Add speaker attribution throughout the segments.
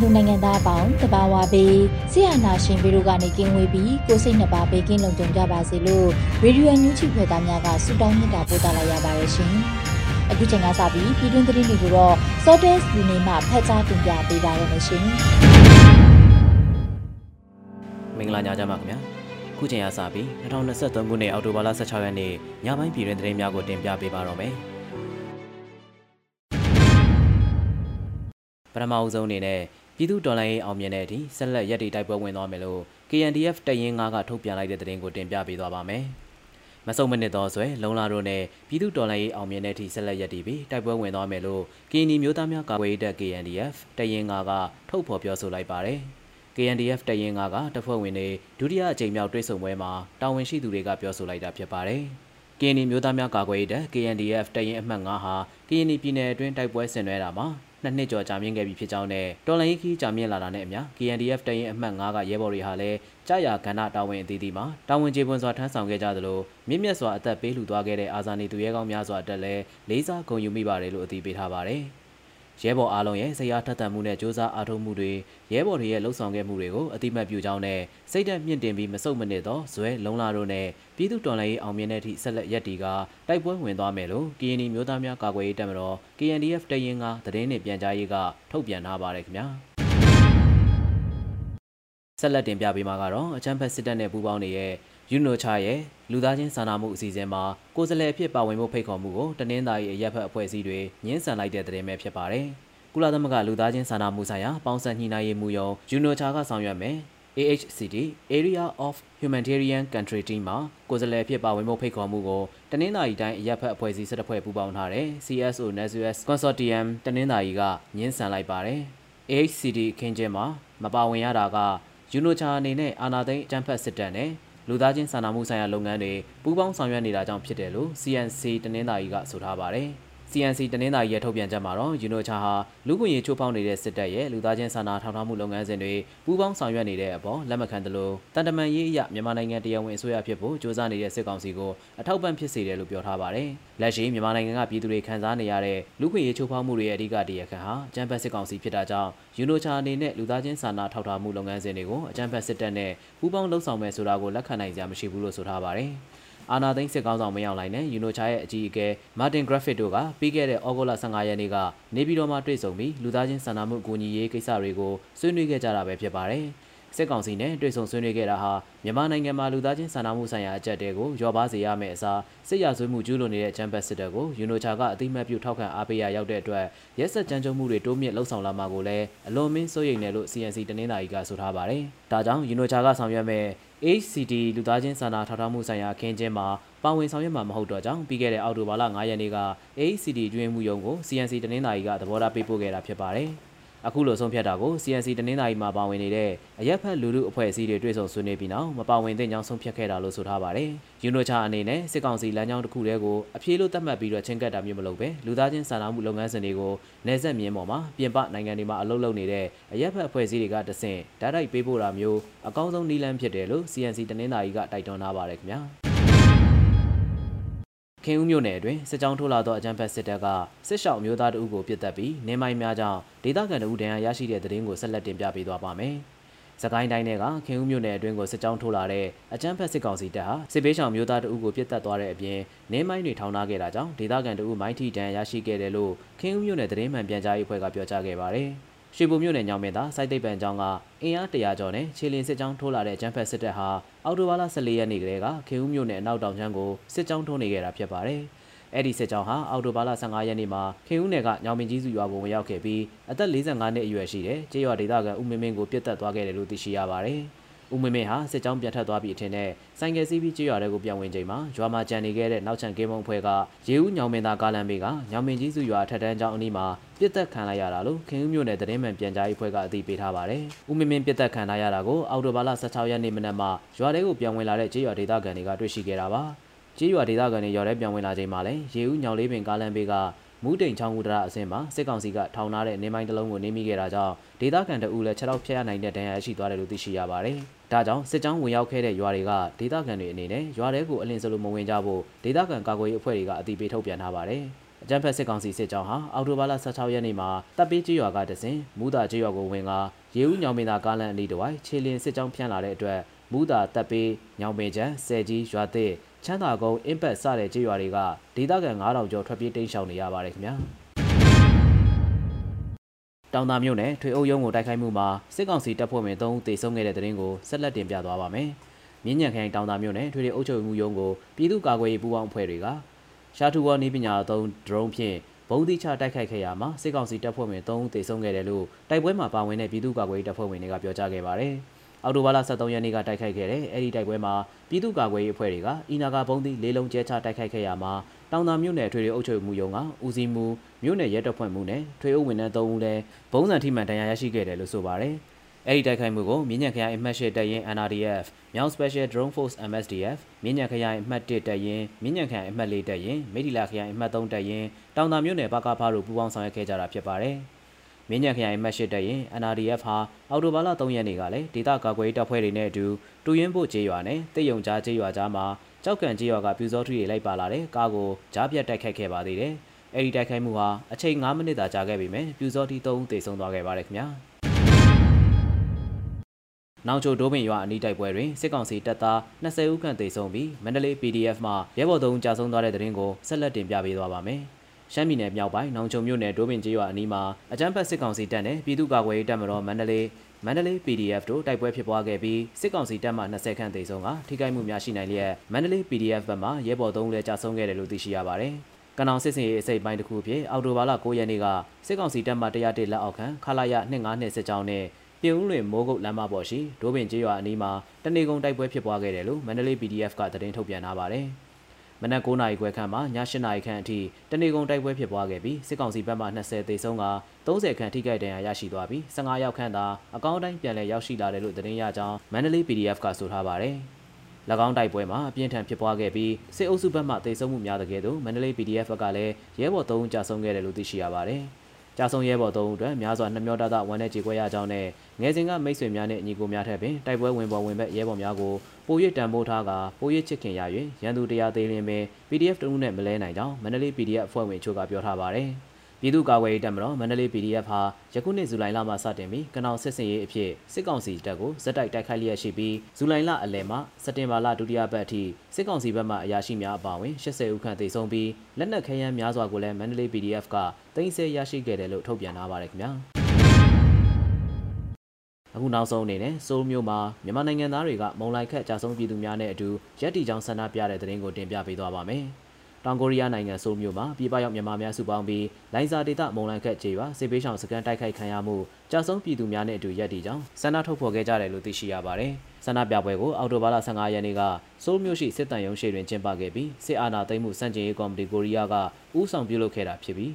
Speaker 1: မြန်မာနိုင်ငံသူနိုင်ငံသားအပေါင်းတဘာဝပေးဆရာနာရှင်ပြီးတို့ကနေကင်းဝေးပြီးကိုစိတ်နှစ်ပါးဘေးကင်းလုံခြုံကြပါစေလို့ရေဒီယိုညူချီဖွယ်သားများကဆုတောင်းမြတ်တာပို့သလာရပါတယ်ရှင်။အခုချိန်ကစပြီးပြည်တွင်းသတင်းတွေကိုတော့ Sortes လူနေမှဖတ်ကြားတင်ပြပေးပါရမရှင်။
Speaker 2: မင်္ဂလာညချမ်းပါခင်ဗျာ။ခုချိန်ကစပြီး2023ခုနှစ်အောက်တိုဘာလ16ရက်နေ့ညပိုင်းပြည်တွင်းသတင်းများကိုတင်ပြပေးပါတော့မယ်။ထမအဦးဆုံးအနေနဲ့ ပြည်သူတော်လှန်ရေးအောင်မြင်တဲ့အထိဆက်လက်ရက်တီတိုက်ပွဲဝင်သွားမယ်လို့ KNDF တရင်9ကထုတ်ပြန်လိုက်တဲ့သတင်းကိုတင်ပြပေးသွားပါမယ်။မဆုံမနစ်သောဆွဲလုံလာတို့နဲ့ပြည်သူတော်လှန်ရေးအောင်မြင်တဲ့အထိဆက်လက်ရက်တီပြီးတိုက်ပွဲဝင်သွားမယ်လို့ KND မျိုးသားများကာကွယ်ရေးတပ် KNDF တရင်9ကထုတ်ဖော်ပြောဆိုလိုက်ပါတယ်။ KNDF တရင်9ကတပ်ဖွဲ့ဝင်တွေဒုတိယအကြိမ်မြောက်တွဲဆုံပွဲမှာတာဝန်ရှိသူတွေကပြောဆိုလိုက်တာဖြစ်ပါတယ်။ KND မျိုးသားများကာကွယ်ရေးတပ် KNDF တရင်အမှတ်9ဟာ KND ပြည်နယ်အတွင်းတိုက်ပွဲဆင်နွှဲတာမှာ နှစ်နှစ်ကျော်ကြာမြင့်ခဲ့ပြီဖြစ်ကြောင်းနဲ့တော်လိုင်းခီးကြာမြင့်လာတာနဲ့အမျှ KNDF တရင်အမှတ်9ကရဲဘော်တွေဟာလည်းကြာရကဏ္ဍတာဝန်အသီးသီးမှာတာဝန်ကျေပွန်စွာထမ်းဆောင်ခဲ့ကြသလိုမြင့်မြတ်စွာအသက်ပေးလှူသွားခဲ့တဲ့အာဇာနည်သူရဲကောင်းများစွာအတွက်လည်းလေးစားဂုဏ်ယူမိပါတယ်လို့အသိပေးထားပါတယ်။ ရဲဘော်အားလုံးရဲ့ဆရာထက်သန်မှုနဲ့စ조사အားထုတ်မှုတွေရဲဘော်တွေရဲ့လှုပ်ဆောင်ခဲ့မှုတွေကိုအတိမတ်ပြုကြောင်းနဲ့စိတ်သက်မြင့်တင်ပြီးမဆုတ်မနစ်သောဇွဲလုံလာတို့နဲ့ပြည်သူတော်လှန်ရေးအောင်မြင်တဲ့အထိဆက်လက်ရက်တီကတိုက်ပွဲဝင်သွားမယ်လို့ KNI မျိုးသားများကာကွယ်ရေးတပ်မတော် KNDF တရင်ကသတင်းနဲ့ပြန်ကြားရေးကထုတ်ပြန်ထားပါတယ်ခင်ဗျာဆက်လက်တင်ပြပေးမှာကတော့အချမ်းဖက်စစ်တပ်နဲ့ပူးပေါင်းနေတဲ့ ယူနိုချာရဲ့လူသားချင်းစာနာမှုအစီအစဉ်မှာကိုယ်စားလှယ်အဖြစ်ပါဝင်ဖို့ဖိတ်ခေါ်မှုကိုတနင်္သာရီအရက်ဖက်အဖွဲ့အစည်းတွေညှင်းဆန်လိုက်တဲ့သတင်းပဲဖြစ်ပါတယ်။ကုလသမဂ္ဂလူသားချင်းစာနာမှုဆိုင်ရာပေါင်းစပ်ညှိနှိုင်းရေးမှူးရုံယူနိုချာကဆောင်ရွက်မယ် AHCD Area of Humanitarian Country Team မှာကိုယ်စားလှယ်ဖြစ်ပါဝင်မှုဖိတ်ခေါ်မှုကိုတနင်္သာရီတိုင်းအရက်ဖက်အဖွဲ့အစည်း၁၁ဖွဲ့ပူးပေါင်းထားတဲ့ CSO NSUS Consortium တနင်္သာရီကညှင်းဆန်လိုက်ပါတယ်။ AHCD အခင်းကျင်းမှာမပါဝင်ရတာကယူနိုချာအနေနဲ့အာနာသိန်းအကြံဖက်စစ်တပ်နဲ့ လူသားချင်းစာနာမှုဆိုင်ရာလုပ်ငန်းတွေပူးပေါင်းဆောင်ရွက်နေတာကြောင့်ဖြစ်တယ်လို့ CNC တနင်္သာရီကဆိုထားပါတယ်။ CNC တနင်္သာရီရဲ့ထုတ်ပြန်ချက်မှာတော့ယူနိုချာဟာလူ့ခွင့်ရေးချိုးဖောက်နေတဲ့စစ်တပ်ရဲ့လူသားချင်းစာနာထောက်ထားမှုလုပ်ငန်းစဉ်တွေပူးပေါင်းဆောင်ရွက်နေတဲ့အပေါ်လက်မခံသလိုတန်တမန်ရေးအရမြန်မာနိုင်ငံတရားဝင်အစိုးရဖြစ်ဖို့စ조사နေတဲ့စစ်ကောင်စီကိုအထောက်ပံ့ဖြစ်စေတယ်လို့ပြောထားပါတယ်။လက်ရှိမြန်မာနိုင်ငံကပြည်သူတွေခံစားနေရတဲ့လူ့ခွင့်ရေးချိုးဖောက်မှုတွေရဲ့အဓိကတရားခံဟာအကြမ်းဖက်စစ်ကောင်စီဖြစ်တာကြောင့်ယူနိုချာအနေနဲ့လူသားချင်းစာနာထောက်ထားမှုလုပ်ငန်းစဉ်တွေကိုအကြမ်းဖက်စစ်တပ်နဲ့ပူးပေါင်းလှုပ်ဆောင်မယ်ဆိုတာကိုလက်ခံနိုင်ကြမရှိဘူးလို့ဆိုထားပါတယ်။ အာနာသိန်းစစ်ကောင်းဆောင်မရောက်လိုက်နဲ့ယူနိုချာရဲ့အကြီးအကဲမာတင်ဂရက်ဖစ်တို့ကပြီးခဲ့တဲ့ဩဂုတ်လ15ရက်နေ့ကနေပြည်တော်မှာတွေ့ဆုံပြီးလူသားချင်းစာနာမှုအကူအညီရေးကိစ္စတွေကိုဆွေးနွေးခဲ့ကြတာပဲဖြစ်ပါတယ်။စစ်ကောင်စီနဲ့တွေ့ဆုံဆွေးနွေးခဲ့တာဟာမြန်မာနိုင်ငံမှာလူသားချင်းစာနာမှုဆိုင်ရာအကြက်တွေကိုရောပါစေရမယ့်အစားစစ်ရာဇဝတ်မှုကျူးလွန်နေတဲ့ချမ်ဘတ်စစ်တပ်ကိုယူနိုချာကအတိမတ်ပြုထောက်ခံအားပေးရရောက်တဲ့အတွက်ရက်စက်ကြမ်းကြုတ်မှုတွေတိုးမြင့်လှုံ့ဆော်လာမှာကိုလည်းအလွန်မင်းစိုးရိမ်တယ်လို့ CNC တနင်္သာရီကဆိုထားပါတယ်။ဒါကြောင့်ယူနိုချာကဆောင်ရွက်မဲ့ HCD လူသားချင်းစာနာထောက်ထားမှုဆိုင်ရာအခင်းကျင်းမှာပါဝင်ဆောင်ရွက်မှာမဟုတ်တော့ကြောင်းပြီးခဲ့တဲ့အောက်တိုဘာလ9ရက်နေ့က HCD ကျွင်းမှုယုံကို CNC တနင်္သာရီကသဘောထားပေးပို့ခဲ့တာဖြစ်ပါတယ်။ အခုလိုဆုံးဖြတ်တာကို CNC တနင်္သာရီမှာပါဝင်နေတဲ့အရက်ဖက်လူလူအဖွဲ့အစည်းတွေတွေ့ဆုံဆွေးနွေးပြီးနောက်မပါဝင်တဲ့ကြောင်းဆုံးဖြတ်ခဲ့တာလို့ဆိုထားပါတယ်။ယူနိုချာအနေနဲ့စစ်ကောင်စီလမ်းကြောင်းတစ်ခုတည်းကိုအပြေးလို့သတ်မှတ်ပြီးတော့ချင်းကပ်တာမျိုးမလုပ်ပဲလူသားချင်းစာနာမှုလုပ်ငန်းစဉ်တွေကိုနေဆက်မြင်းပေါ်မှာပြင်ပနိုင်ငံတွေမှာအလုပ်လုပ်နေတဲ့အရက်ဖက်အဖွဲ့အစည်းတွေကတဆင့်ဓာတ်ရိုက်ပေးပို့တာမျိုးအကောင်းဆုံးနည်းလမ်းဖြစ်တယ်လို့ CNC တနင်္သာရီကတိုက်တွန်းထားပါတယ်ခင်ဗျာ။ ခင်ဦးမြို့နယ်အတွင်းစစ်ကြောင်းထိုးလာသောအကြမ်းဖက်စစ်တပ်ကစစ်ရှောက်မျိုးသားတအုပ်ကိုပစ်တက်ပြီးနေမိုင်းများကြောင့်ဒေသခံတအုပ်တန်းရရှိတဲ့တဲ့ရင်ကိုဆက်လက်တင်ပြပေးသွားပါမယ်။စကိုင်းတိုင်းကခင်ဦးမြို့နယ်အတွင်းကိုစစ်ကြောင်းထိုးလာတဲ့အကြမ်းဖက်စစ်ကောင်စီတပ်ဟာစစ်ပေးဆောင်မျိုးသားတအုပ်ကိုပြစ်တက်သွားတဲ့အပြင်နေမိုင်းတွေထောင်ထားခဲ့တာကြောင့်ဒေသခံတအုပ်မိုင်းထီတန်ရရှိခဲ့တယ်လို့ခင်ဦးမြို့နယ်သတင်းမှန်ပြန်ကြားရေးအဖွဲ့ကပြောကြားခဲ့ပါတယ်။ ရွှေဘုံမြို့နယ်ညောင်မင်းသားစိုက်သိပ်ပံကျောင်းကအင်အား100ကျော်နဲ့ခြေလင်းစစ်ကြောင်းထိုးလာတဲ့ကျန်းဖက်စစ်တပ်ဟာအော်တိုဘာလ14ရက်နေ့ကတည်းကခင်ဦးမြို့နယ်အနောက်တောင်ချမ်းကိုစစ်ကြောင်းထိုးနေခဲ့တာဖြစ်ပါတယ်။အဲ့ဒီစစ်ကြောင်းဟာအော်တိုဘာလ15ရက်နေ့မှာခင်ဦးနယ်ကညောင်မင်းကြီးစုရွာကိုဝင်ရောက်ခဲ့ပြီးအသက်45နှစ်အရွယ်ရှိတဲ့ကျေးရွာဒေသခံဦးမင်းမင်းကိုပြစ်တက်သွားခဲ့တယ်လို့သိရှိရပါတယ်။ ဦးမင်းမင်းဟာစစ်ကြောင်းပြန်ထက်သွားပြီးအထင်နဲ့ဆိုင်ကယ်စီးပြီးကျေးရွာတွေကိုပြန်ဝင်ချိန်မှာရွာမှာကြံနေခဲ့တဲ့နောက်ချန်ကင်းမုံအဖွဲ့ကရေဦးညောင်မင်းသားကားလမ်းဘေးကညောင်မင်းကြီးစုရွာထက်တန်းကျောင်းအနီးမှာပြစ်တက်ခံလိုက်ရတာလို့ခင်ဦးမြို့နယ်သတင်းမှန်ပြန်ကြားရေးအဖွဲ့ကအသိပေးထားပါတယ်။ဦးမင်းမင်းပြစ်တက်ခံရတာကိုအော်တိုဘာလ16ရက်နေ့မနက်မှာရွာတွေကိုပြန်ဝင်လာတဲ့ကျေးရွာဒေသခံတွေကတွေ့ရှိခဲ့တာပါ။ကြေးရွာဒေသခံတွေရော်ရဲပြောင်းဝင်လာချိန်မှာလည်းရေဦးညောင်လေးပင်ကားလမ်းဘေးကမူးတိန်ချောင်းကူတရအစင်းမှာစစ်ကောင်စီကထောင်ထားတဲ့နေမိုင်းတစ်လုံးကိုနေမိခဲ့တာကြောင့်ဒေသခံတအူလည်း6တော့ဖျက်ရနိုင်တဲ့ဒဏ်ရာရှိသွားတယ်လို့သိရှိရပါတယ်။ ဒါကြောင့်စစ်ကြောင်းဝင်ရောက်ခဲ့တဲ့ရွာတွေကဒေသခံတွေအနေနဲ့ရွာတွေကိုအလင်းစလိုမဝင်ကြဖို့ဒေသခံကာကွယ်ရေးအဖွဲ့တွေကအသိပေးထုတ်ပြန်ထားပါတယ်။အကြံဖက်စစ်ကောင်စီစစ်ကြောင်းဟာအော်တိုဘာလ16ရက်နေ့မှာတပ်ပေးကြီးရွာကတစဉ်မူးတာကြီးရွာကိုဝင်ကရေဦးညောင်မင်းသားကားလမ်းအနီးတစ်ဝိုက်ခြေလင်းစစ်ကြောင်းဖြန့်လာတဲ့အတွက်မူးတာတပ်ပေးညောင်ပင်ချမ်းဆယ်ကြီးရွာသစ်ချမ်းသာကုန်းအင်ပတ်စတဲ့ကြေးရွာတွေကဒေသခံ9000ကျော်ထွက်ပြေးတိမ်းရှောင်နေရပါတယ်ခင်ဗျာ တောင်သာမြို့နယ်ထွေအုပ်ရုံးကိုတိုက်ခိုက်မှုမှာစစ်ကောင်စီတပ်ဖွဲ့ဝင်3ဦးသေဆုံးခဲ့တဲ့တဲ့ရင်ကိုဆက်လက်တင်ပြသွားပါမယ်။မြင်းညံခရိုင်တောင်သာမြို့နယ်ထွေအုပ်ချုပ်မှုရုံးကိုပြည်သူ့ကာကွယ်ရေးပူးပေါင်းအဖွဲ့တွေကရှားထူဝါနီးပညာသုံးဒရုန်းဖြင့်ဘုံတိချတိုက်ခိုက်ခဲ့ရမှာစစ်ကောင်စီတပ်ဖွဲ့ဝင်3ဦးသေဆုံးခဲ့တယ်လို့တိုက်ပွဲမှာပါဝင်တဲ့ပြည်သူ့ကာကွယ်ရေးတပ်ဖွဲ့ဝင်တွေကပြောကြားခဲ့ပါတယ်။အော်တိုဘာလ23ရက်နေ့ကတိုက်ခိုက်ခဲ့တဲ့အဲဒီတိုက်ပွဲမှာပြည်သူ့ကာကွယ်ရေးအဖွဲ့တွေကအီနာဂါဘုံသီးလေးလုံးကျဲချတိုက်ခိုက်ခဲ့ရမှာတောင်သာမြို့နယ်ထွေထွေအုပ်ချုပ်မှုယုံကဦးစီးမှု မြို့နယ်ရဲတပ်ဖွဲ့မှုနဲ့ထွေအုပ်ဝန်ထမ်း3ဦးလည်းဘုံစံထိမှန်တရားရရှိခဲ့တယ်လို့ဆိုပါတယ်။အဲဒီတိုက်ခိုက်မှုကိုမြင်းညံခရိုင်အမှတ်၈တပ်ရင်း NRDF မြောက် Special Drone Force MSDF မြင်းညံခရိုင်အမှတ်1တပ်ရင်းမြင်းညံခရိုင်အမှတ်4တပ်ရင်းမိထီလာခရိုင်အမှတ်3တပ်ရင်းတောင်သာမြို့နယ်ပကဖားတို့ပူးပေါင်းဆောင်ရွက်ခဲ့ကြတာဖြစ်ပါတယ်။မင်းညံခရိုင်မှတ်ရှိတဲ့ရင် NRDF ဟာအော်တိုဘာလ3ရက်နေ့ကလည်းဒေသကာကွယ်တပ်ဖွဲ့တွေနဲ့အတူတူရင်းဖို့ကျေးရွာနဲ့တိတ်ယုံကြားကျေးရွာကြားမှာကြောက်ကန်ကျေးရွာကပြူစောထူတွေလိုက်ပါလာတဲ့ကားကိုကြားပြတ်တိုက်ခိုက်ခဲ့ပါသေးတယ်။ အဲဒီတိုက်ခိုက်မှုဟာအချိန်9မိနစ်သာကြာခဲ့ပေမဲ့ပြူစောထီ3ဦးသေဆုံးသွားခဲ့ပါတယ်ခင်ဗျာ။နောင်ချိုဒိုးပင်ရွာအနီးတိုက်ပွဲတွင်စစ်ကောင်စီတပ်သား20ဦးခန့်သေဆုံးပြီးမန္တလေး PDF မှရဲဘော်သုံးကြာဆုံးသွားတဲ့တဲ့ရင်ကိုဆက်လက်တင်ပြပေးသွားပါမယ်။ရှမ်းပြည်နယ်မြောက်ပိုင်းနောင်ချုံမြို့နယ်ဒိုးပင်ကျေးရွာအနီးမှာအကြမ်းဖက်စစ်ကောင်စီတပ်နဲ့ပြည်သူ့ကာကွယ်ရေးတပ်မတော်မန္တလေးမန္တလေး PDF တို့တိုက်ပွဲဖြစ်ပွားခဲ့ပြီးစစ်ကောင်စီတပ်မှ20ခန့်သေဆုံးကထိခိုက်မှုများရှိနိုင်လျက်မန္တလေး PDF ဘက်မှရဲဘော်3ဦးလည်းကြာဆုံးခဲ့တယ်လို့သိရှိရပါတယ်။ ကနောင်စစ်စင်ရေးအစိပ်ပိုင်းတစ်ခုဖြစ်အော်တိုဘာလ9ရက်နေ့ကစစ်ကောင်စီတပ်မှ101လက်အောက်ခံခလာရ252စစ်ကြောင်းနဲ့ပြည်ဦးလွင်မိုးကုတ်လမ်းမပေါ်ရှိဒိုးပင်ကျေးရွာအနီးမှာတနေကုန်တိုက်ပွဲဖြစ်ပွားခဲ့တယ်လို့မန္တလေး PDF ကသတင်းထုတ်ပြန်ထားပါတယ်။မနက်9နာရီခွဲခန့်မှာည8နာရီခန့်အထိတနေကုန်တိုက်ပွဲဖြစ်ပွားခဲ့ပြီးစစ်ကောင်စီဘက်မှ20သေဆုံးက30ခန့်ထိခိုက်ဒဏ်ရာရရှိသွားပြီး15ယောက်ခန့်သာအကောင်းတိုင်းပြန်လည်ရောက်ရှိလာတယ်လို့သတင်းရကြောင်းမန္တလေး PDF ကဆိုထားပါတယ်။၎ င်းတိုက်ပွဲမှာအပြင်းထန်ဖြစ်ပွားခဲ့ပြီးစစ်အုပ်စုဘက်မှသေဆုံးမှုများတဲ့ကဲ့သို့မန္တလေး PDF ဘက်ကလည်းရဲဘော်3ဦးကြာဆုံးခဲ့တယ်လို့သိရှိရပါတယ်။ကြာဆုံးရဲဘော်သုံးဦးအတွက်များစွာနှမျောတတဝမ်းနဲ့ကြေကွဲရကြောင်းနဲ့ငယ်စဉ်ကမိတ်ဆွေများနဲ့ညီကိုများထက်ပင်တိုက်ပွဲဝင်ပေါ်ဝင်ဘက်ရဲဘော်များကိုပို၍တန်ဖိုးထားကပို၍ချစ်ခင်ရ၍ရန်သူတရားသေးလင်းပင် PDF တဦးနဲ့မလဲနိုင်ကြောင်းမန္တလေး PDF အဖွဲ့ဝင်ချို့ကပြောထားပါတယ်။ ပြည်သူ့ကာကွယ်ရေးတပ်မတော်မန္တလေး PDF ဟာယခုနှစ်ဇူလိုင်လမှစတင်ပြီးကနောင်စစ်စင်ရေးအဖြစ်စစ်ကောင်စီတပ်ကိုဇက်တိုက်တိုက်ခိုက်လျက်ရှိပြီးဇူလိုင်လအလယ်မှစက်တင်ဘာလဒုတိယပတ်အထိစစ်ကောင်စီဘက်မှအရာရှိများအပါအဝင်80ဦးခန့်သေဆုံးပြီးလက်နက်ခဲယမ်းများစွာကိုလည်းမန္တလေး PDF ကတင်ဆက်ရရှိခဲ့တယ်လို့ထုတ်ပြန်ထားပါတယ်ခင်ဗျာအခုနောက်ဆုံးအနေနဲ့ဆိုးမျိုးမှာမြန်မာနိုင်ငံသားတွေကမုံလိုက်ခက်ကြာဆုံးပြည်သူများနဲ့အတူရက်တီချောင်းဆန္ဒပြတဲ့တဲ့ရင်ကိုတင်ပြပေးသွားပါမယ်။ တောင်ကိုရီးယားနိုင်ငံဆိုးမြို့မှာပြည်ပရောက်မြန်မာများစုပေါင်းပြီးလိုင်ဇာဒေသမုံလန်ခက်ကျေးရွာစစ်ပေးဆောင်စကန်တိုက်ခိုက်ခံရမှုကြာဆုံးပြည်သူများနဲ့အတူရက်တည်ကြောင်းဆန္ဒထုတ်ဖော်ခဲ့ကြတယ်လို့သိရှိရပါတယ်။ဆန္ဒပြပွဲကိုအောက်တိုဘာလ15ရက်နေ့ကဆိုးမြို့ရှိစစ်တမ်းရုံးရှိတွင်ကျင်းပခဲ့ပြီးစစ်အာဏာသိမ်းမှုစန့်ကျင်ရေးကော်မတီကိုရီးယားကဦးဆောင်ပြုလုပ်ခဲ့တာဖြစ်ပြီး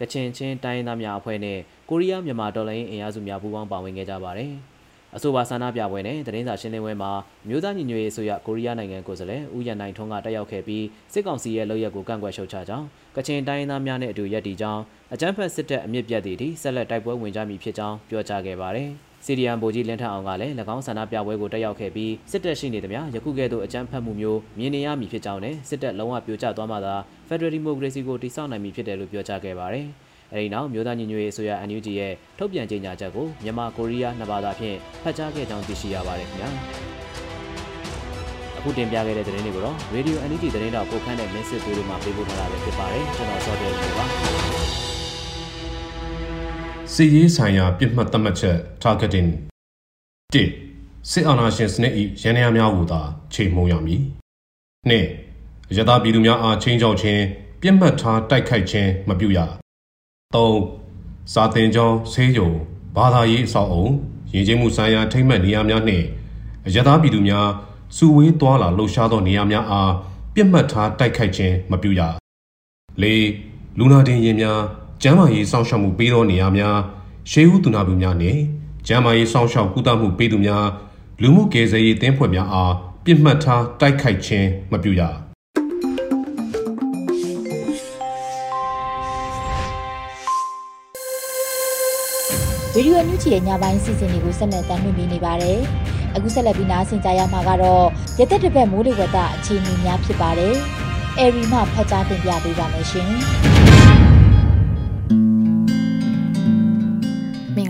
Speaker 2: ကချင်ချင်းတိုင်းသားများအဖွဲ့နဲ့ကိုရီးယားမြန်မာဒေါ်လာရင်းအင်အားစုများပူးပေါင်းပါဝင်ခဲ့ကြပါတယ်။ အဆိုပါဆန္ဒပြပွဲနဲ့သတင်းစာရှင်းလင်းပွဲမှာမြို့သားညီညွတ်ရေးဆိုရကိုရီးယားနိုင်ငံကိုယ်စားလှယ်ဦးရန်နိုင်ထွန်းကတက်ရောက်ခဲ့ပြီးစစ်ကောင်စီရဲ့လုပ်ရက်ကိုကန့်ကွက်ရှုတ်ချကြောင်းကချင်တိုင်းသားများနဲ့အတူရပ်တည်ကြောင်းအကြမ်းဖက်စစ်တပ်အမြင့်ပြတ်သည့်အထိဆက်လက်တိုက်ပွဲဝင်ကြမည်ဖြစ်ကြောင်းပြောကြားခဲ့ပါတယ်။စီရီယန်ဗိုလ်ကြီးလင်းထအောင်ကလည်း၎င်းဆန္ဒပြပွဲကိုတက်ရောက်ခဲ့ပြီးစစ်တပ်ရှိနေသမျှယခုကဲ့သို့အကြမ်းဖက်မှုမျိုးမြင်နေရမည်ဖြစ်ကြောင်းနဲ့စစ်တပ်လုံးဝပြိုကျသွားမှသာ Federal Democracy ကိုတည်ဆောက်နိုင်မည်ဖြစ်တယ်လို့ပြောကြားခဲ့ပါတယ်။ အဲဒီနောက်မြို့သားညီညွတ်ရေးအစိုးရ NUG ရဲ့ထုတ်ပြန်ကြေညာချက်ကိုမြန်မာကိုရီးယားနှစ်ဘာသာဖြင့်ဖတ်ကြားခဲ့ကြောင်းသိရှိရပါတယ်ခင်ဗျာအခုတင်ပြခဲ့တဲ့သတင်းတွေကိုတော့ Radio NUG သတင်းတော်ပိုခန့်တဲ့ message တွေမှာပေးပို့ထားတာပဲဖြစ်ပါတယ်ကျွန်တော်စောတယ်ပါ
Speaker 3: စီရေးဆိုင်ရာပြစ်မှတ်သတ်မှတ်ချက် targeting 1စစ်အာဏာရှင်စနစ်၏ရန်ရာများကိုသာချိန်မှုံရမည်2ရသပြည်သူများအားချင်းချောက်ခြင်းပြစ်မှတ်ထားတိုက်ခိုက်ခြင်းမပြုရ 3စာတင်ကြောင်းဆေးရုံဘာသာရေးအဆောက်အုံရည်ကျင်းမှုဆိုင်ရာထိမ့်မှတ်နေရာများနှင့်ရသပြည်သူများစုဝေးသွားလာလှုပ်ရှားသောနေရာများအားပြစ်မှတ်ထားတိုက်ခိုက်ခြင်းမပြုရ၄လူနာတင်ရင်များကျန်းမာရေးစောင့်ရှောက်မှုပေးသောနေရာများရှေးဦးသူနာပြုများနှင့်ကျန်းမာရေးစောင့်ရှောက်ကုသမှုပေးသူများလူမှုကယ်ဆယ်ရေးတင်းဖွဲ့များအားပြစ်မှတ်ထားတိုက်ခိုက်ခြင်းမပြုရ
Speaker 4: ဗီဒီယိုအန်ယူဂျီရဲ့ညပိုင်းစီစဉ်တွေကိုဆက်လက်တင်ပြနေပါတယ်။အခုဆက်လက်ပြီးနားဆင်ကြရမှာကတော့ရသက်တစ်ပတ်မိုးလေဝသအခြေအနေများဖြစ်ပါတယ်။အေရီမှဖတ်ကြားတင်ပြပေးပါမယ်ရှင်။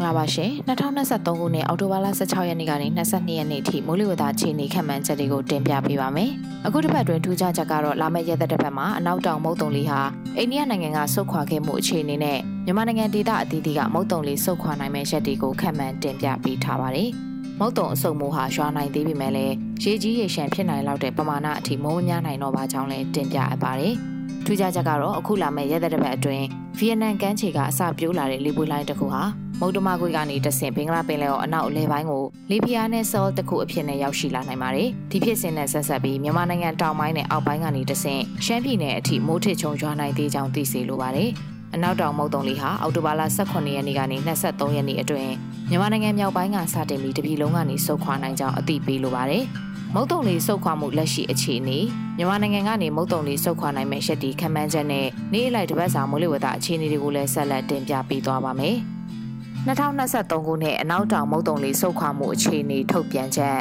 Speaker 4: လာပါရှင်2023ခုနှစ်အောက်တိုဘာလ16ရက်နေ့ကနေ22ရက်နေ့အထိမိုးလေဝသအခြေအနေခန့်မှန်းချက်တွေကိုတင်ပြပေးပါမယ်။အခုတစ်ပတ်တွင်ထူးခြားချက်ကတော့လာမယ့်ရက်သက်တစ်ပတ်မှာအနောက်တောင်မုတ်တုံလီဟာအိန္ဒိယနိုင်ငံကဆုတ်ခွာခဲ့မှုအခြေအနေနဲ့ မြန်မာနိုင်ငံဒေသအသီးသီးကမုတ်တုံလီဆုတ်ခွာနိုင်မယ့်ရက်တွေကိုခန့်မှန်းတင်ပြပေးထားပါတယ်။မုတ်တုံအဆုတ်မှုဟာရွာနိုင်သေးပေမဲ့လည်းရေကြီးရေရှမ်းဖြစ်နိုင်လောက်တဲ့ပမာဏအထိမိုးမများနိုင်တော့ပါကြောင်းလည်းတင်ပြအပ်ပါတယ်။ထူးခြားချက်ကတော့အခုလာမယ့်ရက်သက်တစ်ပတ်အတွင်းဗီယက်နမ်ကမ်းခြေကအစပြိုးလာတဲ့လေပွေလိုင်းတစ်ခုဟာမုတ်တမခွေကနေတဆင်ဘင်္ဂလားပင်လယ်ော်အနောက်အလဲပိုင်းကိုလေဖျားနဲ့ဆောလ်တစ်ခုအဖြစ်နဲ့ရောက်ရှိလာနိုင်ပါတယ်။ဒီဖြစ်စဉ်နဲ့ဆက်ဆက်ပြီးမြန်မာနိုင်ငံတောင်ပိုင်းနဲ့အောက်ပိုင်းကနေတဆင်ရှမ်းပြည်နယ်အထိမိုးထစ်ချုံရွာနိုင်သေးကြောင်းသိစေလိုပါတယ်။ အနောက်တောင်မုတ်တုံလေးဟာအောက်တိုဘာလ18ရက်နေ့ကနေ23ရက်နေ့အတွင်းမြန်မာနိုင်ငံမြောက်ပိုင်းကစတင်ပြီးတပြည်လုံးကနေဆုတ်ခွာနိုင်ကြောင်းအသိပေးလိုပါတယ်။မုတ်တုံလေးဆုတ်ခွာမှုလက်ရှိအခြေအနေမြန်မာနိုင်ငံကနေမုတ်တုံလေးဆုတ်ခွာနိုင်မဲ့ရှက်တီခံမှန်းချက်နဲ့နေ့အလိုက်တစ်ပတ်စာမိုးလေဝသအခြေအနေတွေကိုလည်းဆက်လက်တင်ပြပေးသွားပါမယ်။2023ခုနှစ်အနောက်တောင်မုတ်တုံလေးဆုတ်ခွာမှုအခြေအနေထုတ်ပြန်ချက်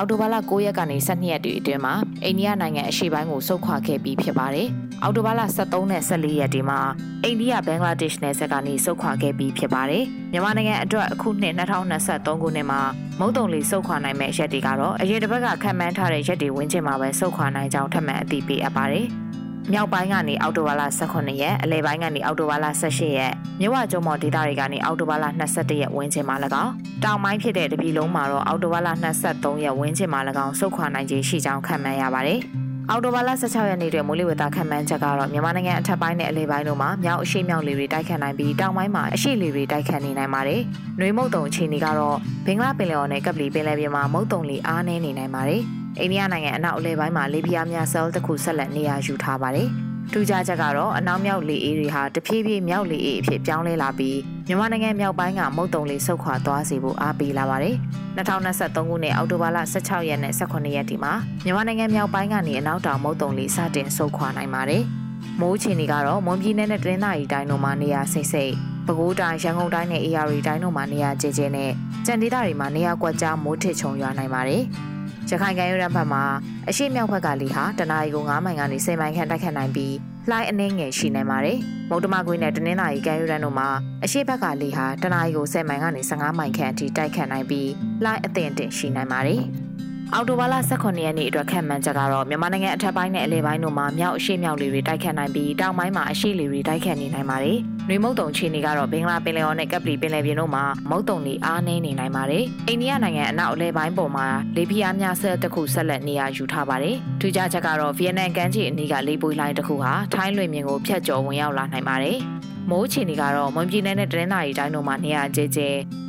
Speaker 4: အော်တိုဘာလ9ရက်ကနေ12ရက်တွေအတွင်းမှာအိန္ဒိယနိုင်ငံအရှေ့ပိုင်းကိုဆုတ်ခွာခဲ့ပြီးဖြစ်ပါတယ်။အော်တိုဘာလ23နဲ့14ရက်တွေမှာအိန္ဒိယဘင်္ဂလားဒေ့ရှ်နယ်စပ်ကနေဆုတ်ခွာခဲ့ပြီးဖြစ်ပါတယ်။မြန်မာနိုင်ငံအတွက်အခုနှစ်2023ခုနှစ်မှာမုတ်တုံလေးဆုတ်ခွာနိုင်မဲ့ရက်တွေကတော့အရင်တစ်ပတ်ကခံမှန်းထားတဲ့ရက်တွေဝန်းကျင်မှာပဲဆုတ်ခွာနိုင်ကြောင်းထပ်မံအသိပေးအပ်ပါတယ်။ မြောက်ပိုင်းကနေအောက်တိုဘာလ18ရက်အလယ်ပိုင်းကနေအောက်တိုဘာလ18ရက်မြဝကျုံမော်ဒေသတွေကနေအောက်တိုဘာလ21ရက်ဝန်းကျင်မှာ၎င်းတောင်ပိုင်းဖြစ်တဲ့တပြည်လုံးမှာတော့အောက်တိုဘာလ23ရက်ဝန်းကျင်မှာ၎င်းစုခွာနိုင်ခြင်းရှိကြောင်းခန့်မှန်းရပါတယ်။အော်တိုဘာလ16ရက်နေ့တွင်မိုးလေဝသခန့်မှန်းချက်ကတော့မြန်မာနိုင်ငံအထက်ပိုင်းနဲ့အလယ်ပိုင်းတို့မှာမြောက်အရှိမြောက်လေတွေတိုက်ခတ်နိုင်ပြီးတောင်ပိုင်းမှာအရှိလေတွေတိုက်ခတ်နေနိုင်ပါတယ်။နှွေမုတ်တုံအခြေအနေကတော့ဘင်္ဂလားပင်လယ်ော်နဲ့ကပလီပင်လယ်ပြင်မှာမုတ်တုံလေအားနည်းနေနိုင်ပါတယ်။ အိန္ဒိယနိုင်ငံအနောက်အလဲပိုင်းမှာလေပြင်းများဆဲလ်တစ်ခုဆက်လက်နေရာယူထားပါတယ်။ထူးခြားချက်ကတော့အနောက်မြောက်လေအေးတွေဟာတဖြည်းဖြည်းမြောက်လေအေးအဖြစ်ပြောင်းလဲလာပြီးမြန်မာနိုင်ငံမြောက်ပိုင်းကမုတ်တုံလေးဆုတ်ခွာသွားစေဖို့အားပေးလာပါတယ်။2023ခုနှစ်အောက်တိုဘာလ16ရက်နဲ့18ရက်ဒီမှာမြန်မာနိုင်ငံမြောက်ပိုင်းကနေအနောက်တောင်မုတ်တုံလေးစတင်ဆုတ်ခွာနိုင်ပါတယ်။မိုးချီနေကတော့မွန်ပြည်နယ်နဲ့တရင်းသားရီတိုင်းတို့မှာနေရာစိတ်စိတ်ပဲခူးတိုင်းရန်ကုန်တိုင်းနဲ့အေရီတိုင်းတို့မှာနေရာကျကျနဲ့ကြံဒေသတွေမှာနေရာကွက်ကြားမိုးထစ်ချုံရွာနိုင်ပါတယ်။ ရခိုင်ကမ်းရိုးတန်းဘက်မှာအရှိမြောက်ဘက်ကလေဟာတနအီကို9မိုင်ကနေ10မိုင်ခန့်တိုက်ခတ်နိုင်ပြီးလှိုင်းအနှင်းငယ်ရှိနိုင်ပါတယ်။မုတ်တမကွင်းနဲ့တနင်္လာရီကမ်းရိုးတန်းတို့မှာအရှိဘက်ကလေဟာတနအီကို10မိုင်ကနေ15မိုင်ခန့်အထိတိုက်ခတ်နိုင်ပြီးလှိုင်းအသင့်အင့်ရှိနိုင်ပါတယ်။ အော်တိုဘာလ18ရက်နေ့အတွက်ခန့်မှန်းချက်ကတော့မြန်မာနိုင်ငံအထက်ပိုင်းနဲ့အလယ်ပိုင်းတို့မှာမြောက်အရှိမြောက်လေတွေတိုက်ခတ်နိုင်ပြီးတောင်ပိုင်းမှာအရှိလေတွေတိုက်ခတ်နေနိုင်ပါတယ်။နှွေမုတ်တုံခြေနေကတော့ဘင်္ဂလားပင်လယ်ော်နဲ့ကပ်ပလီပင်လယ်ပြင်တို့မှာမုတ်တုံတွေအားနည်းနေနိုင်ပါတယ်။အိန္ဒိယနိုင်ငံအနောက်အလဲပိုင်းပေါ်မှာလေပြင်းအားများဆဲတစ်ခုဆက်လက်နေရာယူထားပါတယ်။ထူးခြားချက်ကတော့ဗီယက်နမ်ကမ်းခြေအနီးကလေပွေလိုင်းတစ်ခုဟာထိုင်းလွင်မြင်ကိုဖျက်ကျော်ဝင်ရောက်လာနိုင်ပါတယ်။ မိုးချီနေကတော့မွန်ပြည်နယ်နဲ့တရင်းသာရီတိုင်းတို့မှာနေရာကျကျ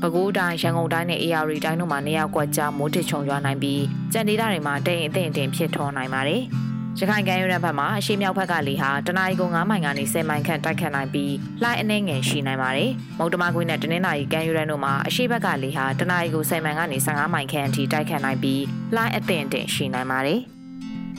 Speaker 4: ပဲခူးတိုင်းရန်ကုန်တိုင်းနဲ့အေရီတိုင်းတို့မှာနေရာကွက်ကြားမိုးထချုံရွာနိုင်ပြီးကြံဒေသတွေမှာတိမ်အထင်တင်ဖြစ်ထွန်းနိုင်ပါတယ်။ရခိုင်ကမ်းရိုးတန်းဘက်မှာအရှိမြောက်ဘက်ကလေဟာတနအီကို9မိုင်ကနေ10မိုင်ခန့်တိုက်ခတ်နိုင်ပြီးလှိုင်းအနှဲငယ်ရှိနိုင်ပါတယ်။မုတ်တမကွင်းနဲ့တနင်္လာရီကမ်းရိုးတန်းတို့မှာအရှိဘက်ကလေဟာတနအီကို10မိုင်ကနေ15မိုင်ခန့်အထိတိုက်ခတ်နိုင်ပြီးလှိုင်းအသင့်အင့်ရှိနိုင်ပါတယ်။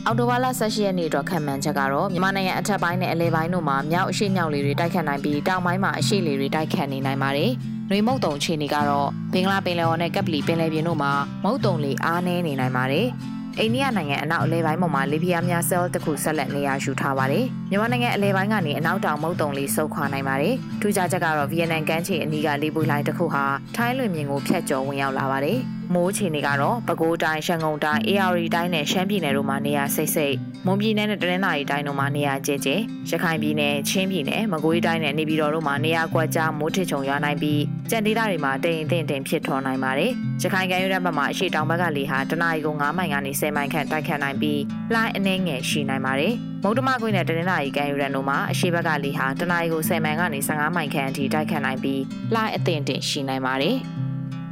Speaker 4: အော်တိုဘာလ18ရက်နေ့အတွက်ခံမှန်းချက်ကတော့မြန်မာနိုင်ငံအထက်ပိုင်းနဲ့အလဲပိုင်းတို့မှာမြောက်အရှိမြောက်လေတွေတိုက်ခတ်နိုင်ပြီးတောင်ပိုင်းမှာအရှိလေတွေတိုက်ခတ်နေနိုင်ပါတယ်။နှွေမုတ်တုံအခြေအနေကတော့ဘင်္ဂလားပင်လယ်ော်နဲ့ကပ်ပလီပင်လယ်ပြင်တို့မှာမုတ်တုံလေအားနည်းနေနိုင်ပါတယ်။အိန္ဒိယနိုင်ငံအနောက်အလဲပိုင်းပေါ်မှာလေပြင်းများဆဲလ်တစ်ခုဆက်လက်နေရာယူထားပါတယ်။မြန်မာနိုင်ငံအလဲပိုင်းကနေအနောက်တောင်မုတ်တုံလေးဆုတ်ခွာနိုင်ပါတယ်။ထူးခြားချက်ကတော့ဗီယက်နမ်ကမ်းခြေအနီးကလေပူလိုင်းတစ်ခုဟာထိုင်းလွင်မြင်ကိုဖြတ်ကျော်ဝင်ရောက်လာပါတယ်။ မိုးချီနေကတော့ပဲခူးတိုင်းရှန်ကုန်တိုင်း AR တိုင်းနဲ့ရှမ်းပြည်နယ်တို့မှာနေရာစိတ်စိတ်မွန်ပြည်နယ်နဲ့တနင်္သာရီတိုင်းတို့မှာနေရာကျဲကျဲရခိုင်ပြည်နယ်ချင်းပြည်နယ်မကွေးတိုင်းနဲ့နေပြည်တော်တို့မှာနေရာကွက်ကြားမိုးထစ်ချုံရွာနိုင်ပြီးကြံဒေသတွေမှာတိမ်တင်တင်ဖြစ်ထွန်းနိုင်ပါတယ်ရခိုင်ကမ်းရိုးတန်းဘက်မှာအရှိတောင်ဘက်ကလေဟာတနအီကို9မိုင်ကနေ10မိုင်ခန့်တိုက်ခတ်နိုင်ပြီးလှိုင်းအနှဲငယ်ရှိနိုင်ပါတယ်မုတ်တမကွင်းနဲ့တနင်္လာရီကမ်းရိုးတန်းတို့မှာအရှိဘက်ကလေဟာတနအီကို10မိုင်ကနေ15မိုင်ခန့်အထိတိုက်ခတ်နိုင်ပြီးလှိုင်းအသင့်တင်ရှိနိုင်ပါတယ်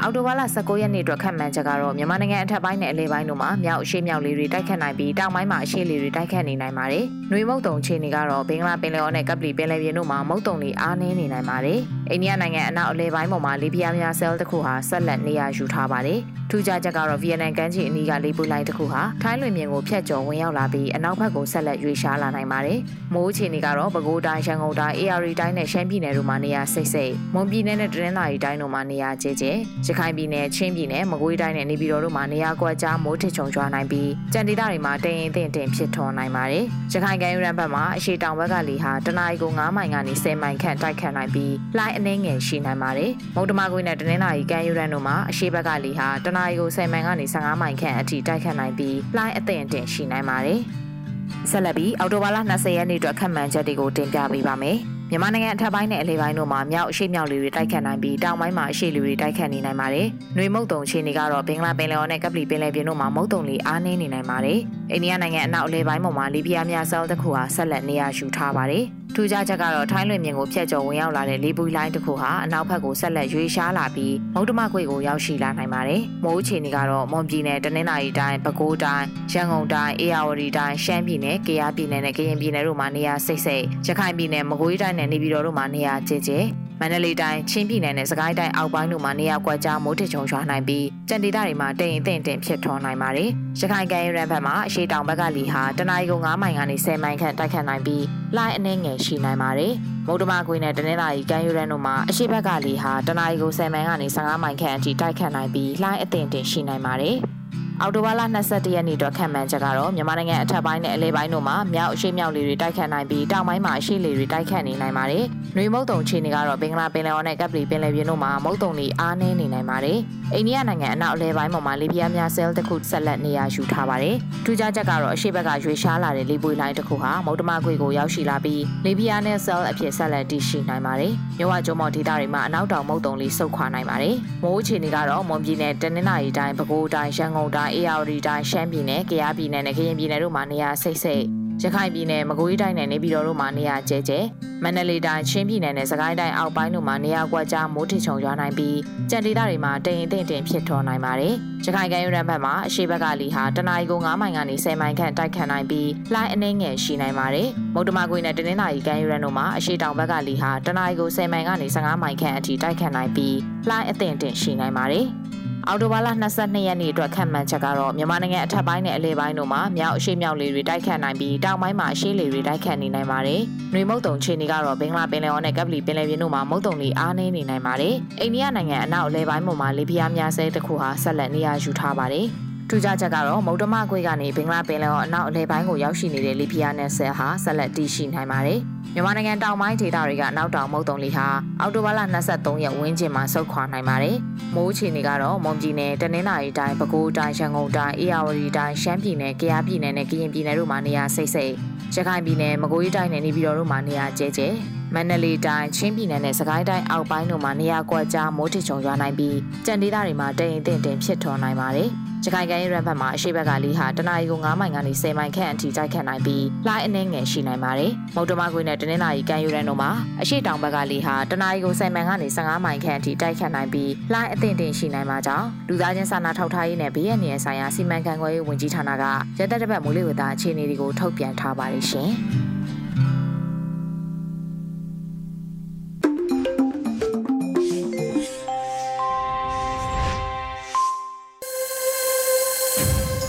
Speaker 4: အော်တိုဘာလ19ရက်နေ့အတွက်ခန့်မှန်းချက်ကတော့မြန်မာနိုင်ငံအထက်ပိုင်းနဲ့အလဲပိုင်းတို့မှာမြောက်အရှေ့မြောက်လေတွေတိုက်ခတ်နိုင်ပြီးတောင်ပိုင်းမှာအရှေ့လေတွေတိုက်ခတ်နေနိုင်ပါတယ်။နှွေမုတ်တုံခြေနေကတော့ဘင်္ဂလားပင်လယ်အော်နဲ့ကပလီပင်လယ်ပြင်တို့မှာမုတ်တုံတွေအားနည်းနေနိုင်ပါတယ်။ အိန္ဒိယနိုင်ငံအနောက်အလဲပိုင်းပေါ်မှာလေပြင်းများဆဲလ်တစ်ခုဟာဆက်လက်နေရာယူထားပါတယ်။ထူးခြားချက်ကတော့ဗီယက်နမ်ကမ်းခြေအနီးကလေပူလိုင်းတစ်ခုဟာထိုင်းလွင်မြင်ကိုဖျက်ကျော်ဝင်ရောက်လာပြီးအနောက်ဘက်ကိုဆက်လက်ရွေ့ရှားလာနိုင်ပါတယ်။မိုးခြေနေကတော့ပဲခူးတိုင်း၊ရန်ကုန်တိုင်း၊ AR တိုင်းနဲ့ရှမ်းပြည်နယ်တို့မှာနေရာစိတ်စိတ်၊မွန်ပြည်နယ်နဲ့တနင်္သာရီတိုင်းတို့မှာနေရာကျဲကျဲ၊ရခိုင်ပြည်နယ်၊ချင်းပြည်နယ်၊မကွေးတိုင်းနဲ့နေပြည်တော်တို့မှာနေရာကွက်ကြားမိုးထစ်ချုံကျွာနိုင်ပြီးကြံဒေသတွေမှာတရင်တင်တင်ဖြစ်ထွန်းနိုင်ပါတယ်။ရခိုင်ကမ်းရိုးတန်းဘက်မှာအရှိတောင်ဘက်ကလေဟာတနအီကို9မိုင်ကနေ10မိုင်ခန့်တိုက်ခတ်နိုင်ပြီးလှိုင်းအနှဲငယ်ရှိနိုင်ပါတယ်။မုတ်တမကွေးနဲ့တနင်္သာရီကမ်းရိုးတန်းတို့မှာအရှိဘက်ကလေဟာတနအီကို10မိုင်ကနေ15မိုင်ခန့်အထိတိုက်ခတ်နိုင်ပြီးလှိုင်းအသင့်အတင်ရှိနိုင်ပါတယ်။ဆက်လက်ပြီးအော်တိုဘာလ20ရက်နေ့အတွက်ခန့်မှန်းချက်တွေကိုတင်ပြပေးပါမယ်။ မြန်မာနိုင်ငံအထက်ပိုင်းနဲ့အလယ်ပိုင်းတို့မှာမြောက်အရှိမြောက်လေတွေတိုက်ခတ်နိုင်ပြီးတောင်ပိုင်းမှာအရှိလေတွေတိုက်ခတ်နေနိုင်ပါတယ်။နှွေမုတ်တုံအခြေအနေကတော့ဘင်္ဂလားပင်လယ်အော်နဲ့ကပလီပင်လယ်ပြင်တို့မှာမုတ်တုံလေအားနည်းနေနိုင်ပါတယ်။အိန္ဒိယနိုင်ငံအနောက်အလယ်ပိုင်းမှာလီဘီယာများဆဲလ်တစ်ခုဟာဆက်လက်နေရာယူထားပါတယ်။ထူးခြားချက်ကတော့ထိုင်းလွင်မြင်ကိုဖျက်ကျော်ဝင်ရောက်လာတဲ့လေပူလိုင်းတစ်ခုဟာအနောက်ဘက်ကိုဆက်လက်ရွေ့ရှားလာပြီးမုတ်တမခွေကိုရောက်ရှိလာနိုင်ပါတယ်။မိုးအခြေအနေကတော့မွန်ပြည်နယ်တနင်္သာရီတိုင်းပဲခူးတိုင်းရန်ကုန်တိုင်းအေရဝတီတိုင်းရှမ်းပြည်နယ်ကယားပြည်နယ်နဲ့ကရင်ပြည်နယ်တို့မှာနေရာစိတ်စိတ်ရခိုင်ပြည်နယ်မကွေးတိုင်းနဲ့နေပြည်တော်တို့မှာနေရာကျကျမန္တလေးတိုင်းချင်းပြည်နယ်နဲ့စကိုင်းတိုင်းအောက်ပိုင်းတို့မှာနေရာကွက်ကြားမိုးထစ်ချုံရွာနိုင်ပြီးကြံဒေသတွေမှာတိမ်အထင်တင်ဖြစ်ထွန်းနိုင်ပါတယ်။ရခိုင်ကမ်းရိုးတန်းဘက်မှာအရှိတောင်ဘက်ကလီဟာတနအီကို9မိုင်ကနေ10မိုင်ခန့်တိုက်ခတ်နိုင်ပြီးလှိုင်းအနှဲငယ်ရှိနိုင်ပါတယ်။မုတ်တမခွေနဲ့တနင်္လာရီကမ်းရိုးတန်းတို့မှာအရှိဘက်ကလီဟာတနအီကို10မိုင်ကနေ15မိုင်ခန့်အထိတိုက်ခတ်နိုင်ပြီးလှိုင်းအထင်တင်ရှိနိုင်ပါတယ်။ အော်တိုဘာလ22ရက်နေ့အတွက်ခံမှန်းချက်ကတော့မြန်မာနိုင်ငံအထက်ပိုင်းနဲ့အလဲပိုင်းတို့မှာမြောက်အရှိမြောက်လေတွေတိုက်ခတ်နိုင်ပြီးတောင်ပိုင်းမှာအရှိလေတွေတိုက်ခတ်နေနိုင်ပါတယ်။နှွေမုတ်တုံခြေနေကတော့ဘင်္ဂလားပင်လယ်အော်နဲ့ကပ်ပလီပင်လယ်ပြင်တို့မှာမုတ်တုံတွေအားနည်းနေနိုင်ပါတယ်။အိန္ဒိယနိုင်ငံအနောက်အလဲပိုင်းမှာလေပြင်းများဆဲလ်တစ်ခုဆက်လက်နေရာယူထားပါတယ်။ထူးခြားချက်ကတော့အရှိဘက်ကရွေရှားလာတဲ့လေပွေလိုင်းတစ်ခုဟာမုတ်တမခွေကိုရောက်ရှိလာပြီးလေပြင်းနဲ့ဆဲလ်အဖြစ်ဆက်လက်တည်ရှိနိုင်ပါတယ်။မြဝကျုံမော်ဒေသတွေမှာအနောက်တောင်မုတ်တုံလေးဆုတ်ခွာနိုင်ပါတယ်။မိုးအခြေအနေကတော့မွန်ပြည်နယ်တနင်္သာရီတိုင်းပဲခူးတိုင်းရန်ကုန်တိုင်းအေရဝတီတိုင်းရှမ်းပြည်နယ်၊ကယားပြည်နယ်နဲ့ကရင်ပြည်နယ်တို့မှာနေရာစိတ်စိတ်ရခိုင်ပြည်နယ်မကွေးတိုင်းနဲ့နေပြည်တော်တို့မှာနေရာကျဲကျဲမန္တလေးတိုင်းချင်းပြည်နယ်နဲ့စကိုင်းတိုင်းအောက်ပိုင်းတို့မှာနေရာကွက်ကြားမိုးထစ်ချုံရွာနိုင်ပြီးကြံဒေသတွေမှာတိမ်အထင်တင်ဖြစ်ထွန်းနိုင်ပါတယ်။ရခိုင်ကမ်းရိုးတန်းဘက်မှာအရှိဘက်ကလီဟာတနအီကို9မိုင်ကနေ10မိုင်ခန့်တိုက်ခတ်နိုင်ပြီးလှိုင်းအနှဲငယ်ရှိနိုင်ပါတယ်။မုတ်တမကွေနဲ့တနင်္သာရီကမ်းရိုးတန်းတို့မှာအရှိတောင်ဘက်ကလီဟာတနအီကို10မိုင်ကနေ15မိုင်ခန့်အထိတိုက်ခတ်နိုင်ပြီးလှိုင်းအထင်တင်ရှိနိုင်ပါတယ်။ အော်တိုဘာလ22ရက်နေ့အတွက်ခန့်မှန်းချက်ကတော့မြန်မာနိုင်ငံအထက်ပိုင်းနဲ့အလဲပိုင်းတို့မှာမြောက်အရှေ့မြောက်လေတွေတိုက်ခတ်နိုင်ပြီးတောင်ပိုင်းမှာအရှေ့လေတွေတိုက်ခတ်နေနိုင်ပါတယ်။နှွေမုတ်တုံခြေနေကတော့ဘင်္ဂလားပင်လယ်အော်နဲ့ကပလီပင်လယ်ပြင်တို့မှာမုတ်တုံတွေအားနည်းနေနိုင်ပါတယ်။အိန္ဒိယနိုင်ငံအနောက်အလဲပိုင်းမှာလေပြင်းများဆဲတစ်ခုဟာဆက်လက်နေရာယူထားပါတယ်။ ထူးခြားချက်ကတော့မုတ်တမခွေကနေဘင်္ဂလားပင်လယ်အော်အနောက်အလဲပိုင်းကိုရောက်ရှိနေတဲ့လီဖီယာနယ်ဆဲဟာဆက်လက်တည်ရှိနိုင်ပါတယ်။မြန်မာနိုင်ငံတောင်ပိုင်းဒေသတွေကနောက်တောင်မုတ်တုံလီဟာအောက်တိုဘာလ23ရက်ဝန်းကျင်မှာဆုတ်ခွာနိုင်ပါတယ်။မိုးချီနေကတော့မွန်ပြည်နယ်တနင်္သာရီတိုင်းပဲခူးတိုင်းရန်ကုန်တိုင်းအေရဝတီတိုင်းရှမ်းပြည်နယ်ကယားပြည်နယ်နဲ့ကရင်ပြည်နယ်တို့မှာနေရာစိတ်စိတ်ရခိုင်ပြည်နယ်မကွေးတိုင်းနဲ့နေပြည်တော်တို့မှာနေရာကျဲကျဲမန္တလေးတိုင်းချင်းပြည်နယ်နဲ့စကိုင်းတိုင်းအောက်ပိုင်းတို့မှာနေရာကွက်ကြားမိုးထစ်ချုံရွာနိုင်ပြီးကြံဒေသတွေမှာတိမ်အထင်တင်ဖြစ်ထွန်းနိုင်ပါတယ်။ ရခိုင်ကမ်းရိုးတန်းဘက်မှာအရှိဘက်ကလေးဟာတနအီကို9မိုင်ကနေ10မိုင်ခန့်အထိတိုက်ခတ်နိုင်ပြီးလှိုင်းအနှဲငယ်ရှိနိုင်ပါတယ်။မုတ်တမကွေနဲ့တနင်္လာရီကမ်းရိုးတန်းတို့မှာအရှိတောင်ဘက်ကလေးဟာတနအီကို10မိုင်ကနေ15မိုင်ခန့်အထိတိုက်ခတ်နိုင်ပြီးလှိုင်းအသင့်တင်ရှိနိုင်မှာကြောင့်လူသားချင်းစာနာထောက်ထားရေးနဲ့ဘေးရန်နေဆိုင်ရာစီမံခန့်ခွဲရေးဝန်ကြီးဌာနကရသက်တစ်ပတ်မိုးလေဝသအခြေအနေတွေကိုထုတ်ပြန်ထားပါတယ်ရှင်။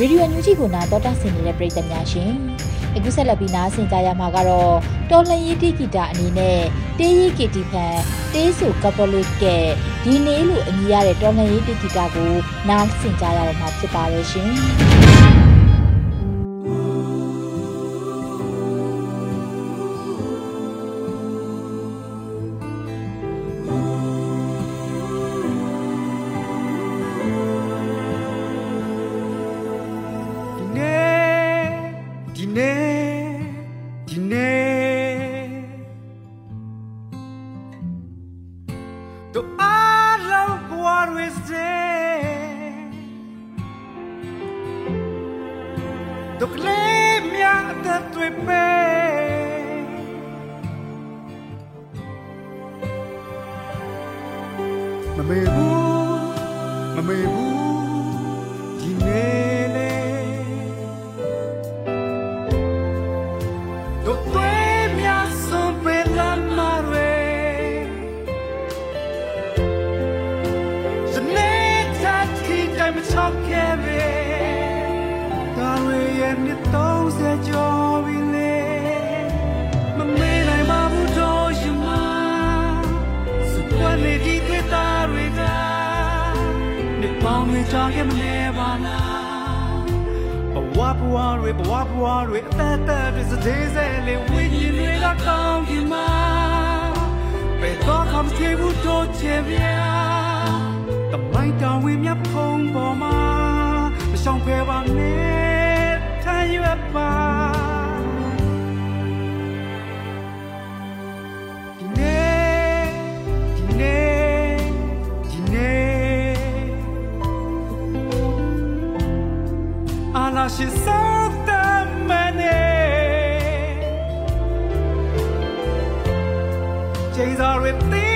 Speaker 5: ရေဒီယိုညူဂျီကိုနာတော်တာဆင်နေတဲ့ပရိသတ်များရှင်အခုဆက်လက်ပြီးနားဆင်ကြရမှာကတော့တော်လှန်ရေးတိဂီတာအနေနဲ့တေးရီကီတီဖန်တေးဆိုကပလစ်ကဒီနေ့လိုအမည်ရတဲ့တော်လှန်ရေးတိဂီတာကိုနားဆင်ကြရတော့မှာဖြစ်ပါရဲ့ရှင်
Speaker 6: တွေရဲ့နှစ်30ကျော်ပြီလေမမေးနိုင်ပါဘူးတော့ရှင်မစပွက်နေဒီတွေ့တာတွေကနှစ်ပေါင်းတွေကြာခဲ့မနေပါလားဘဝဘဝတွေဘဝဘဝတွေအသက်သက်တွေစတဲ့စဲလေးဝိညာဉ်တွေကကောင်းပြီမှာဘယ်တော့မှမချေဘူးတော့ချေပြာတမိုင်းတောင်ဝင်းမြဖုံးပေါ်မှာမဆော င်ဖဲပါနဲ့ထိုင်ရွက်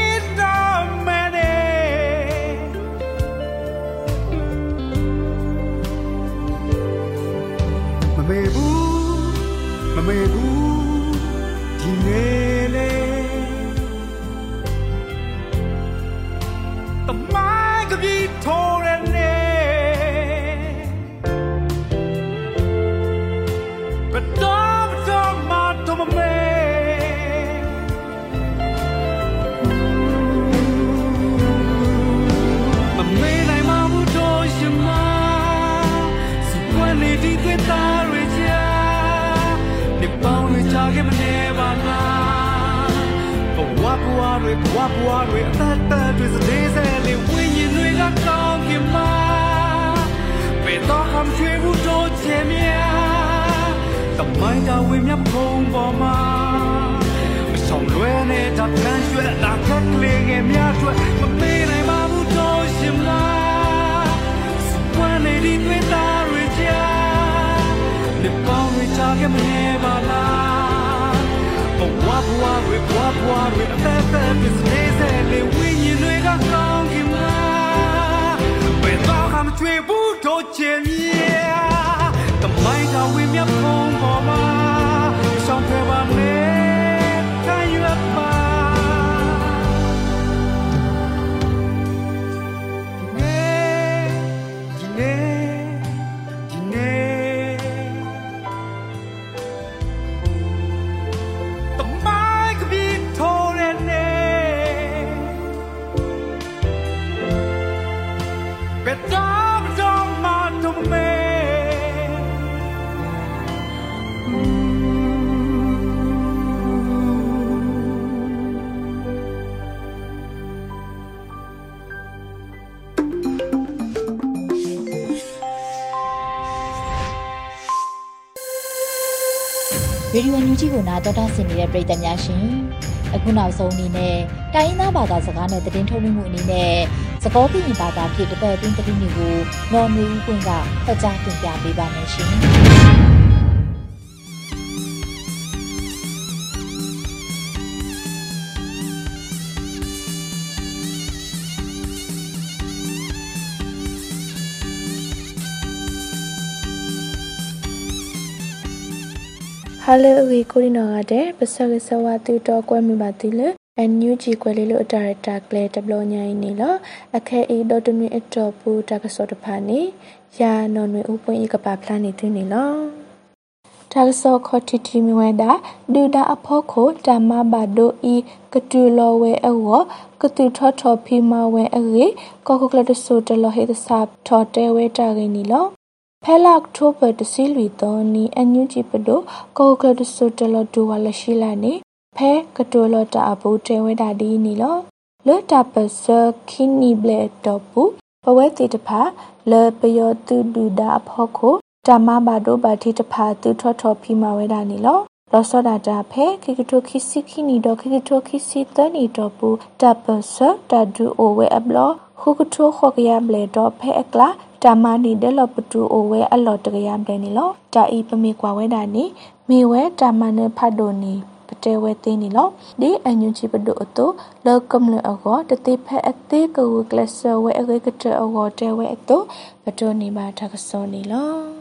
Speaker 6: လာခက်ကလေးငယ်များအတွက်မမေးနိုင်ပါဘူးတော့ရှင်မစပွက်နေဒီတွေ့တာရကြနေပေါင်းရကြခဲ့မနေပါလားဘဝဘဝတွေဘဝဘဝတွေအသက်သက်ပြည့်စုံစေလေဝိညာဉ်တွေကကောင်းကင်မှာဘယ်တော့မှမချွေဘူးတော့ချင်မြာတမိုင်းတော်ဝင်းမြဖုံးပေါ်မှာ
Speaker 5: ဒီယိုညူဂျီကိုနာတော်တာဆင်နေတဲ့ပရိသတ်များရှင်အခုနောက်ဆုံးအနေနဲ့တိုင်းရင်းသားဘာသာစကားနဲ့သတင်းထုတ်လွှင့်မှုအနေနဲ့သကောပြင်းဘာသာဖြစ်တပတ်အတွင်းသတင်းတွေကိုနော်မီဦးကွင်းကဖတ်ကြားတင်ပြပေးပါမယ်ရှင်
Speaker 7: ဟာလေဝီကိုရီနော်ကတဲ့ပစကစဝတူတော့ကွဲမိပါတိလေအန်ယူဂျီကွဲလေးလို့အတာရတာကလေတဘလညိုင်းနေလောအခဲအီဒေါ်တနွေအတော်ပူတကစောတဖာနေယာနော်နွေဥပွင့်ဤကပါဖလာနေသိနေလောတာဆောခေါတီတီမီဝဲတာဒူတာအဖို့ခိုတမဘာဒိုဤကတူလောဝဲအောကတူထောထောဖီမဝဲအေကောကကလတဆူတလောဟေတဆပ်ထောတဲဝဲတာဂိနီလော ဖဲလာအောက်တိုဘာတစီလီတော်နီအန်ယူဂျီပဒိုကောကလတဆူတလောဒူဝါလရှိလာနေဖဲကတူလောတာအဘူတဲဝဲတာဒီနီလောလောတာပစခင်းနီဘလက်တော့ပူပဝဲတီတဖာလေပယောတူဒူဒါအဖို့ခိုတမဘာဒိုဘာတီတဖာတူထောထောဖီမဝဲတာနီလောလောစောဒါတာဖဲခိကတိုခိစီခိနီတော့ခိကတိုခိစီတနီတော့ပူတပဆတာဒူအိုဝဲအဘလခုကတိုခောကရဘလေတော့ဖဲအကလာ တာမနီဒဲလပတူအိုဝဲအလော်တကရဘလေနီလောတာဤပမေကွာဝဲတာနီမေဝဲတာမနဖတ်ဒိုနီတဲဝဲတင်းနီလောဒီအန်ယူချီပဒိုအတိုလောကမ်လအကောတတိဖက်အသေးကူကလဆဝဲအကေကတဲအကောတဲဝဲအတိုပဒိုနီမာထကစောနီလော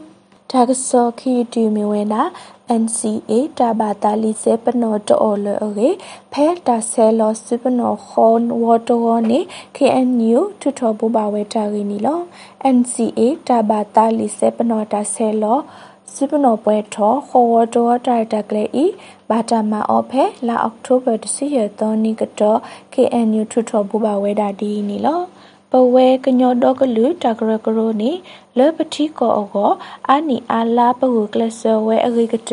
Speaker 7: တာကစောခီတီမီဝဲနာ NCA တာဘာတာလီစေပနောတောလရေဖဲတာဆဲလောစပနောခွန်ဝတောနေ KNU ထထဘူပါဝဲတာရီနီလော NCA တာဘာတာလီစေပနောတာဆဲလောစစ်ပနောပွဲထောခေါ်ဝတော်တိုင်တက်ကလေးဤဘာတာမာအော့ဖဲလာအောက်တိုဘာတစီရသောနိကတော့ KNU ထွထောဘူပါဝဲတာဒီနီလော ပဝဲကညောတော့ကလူတကရကရိုနီလေပတိကောအောအာနီအာလာပဟုကလဆဝဲအဂိကတ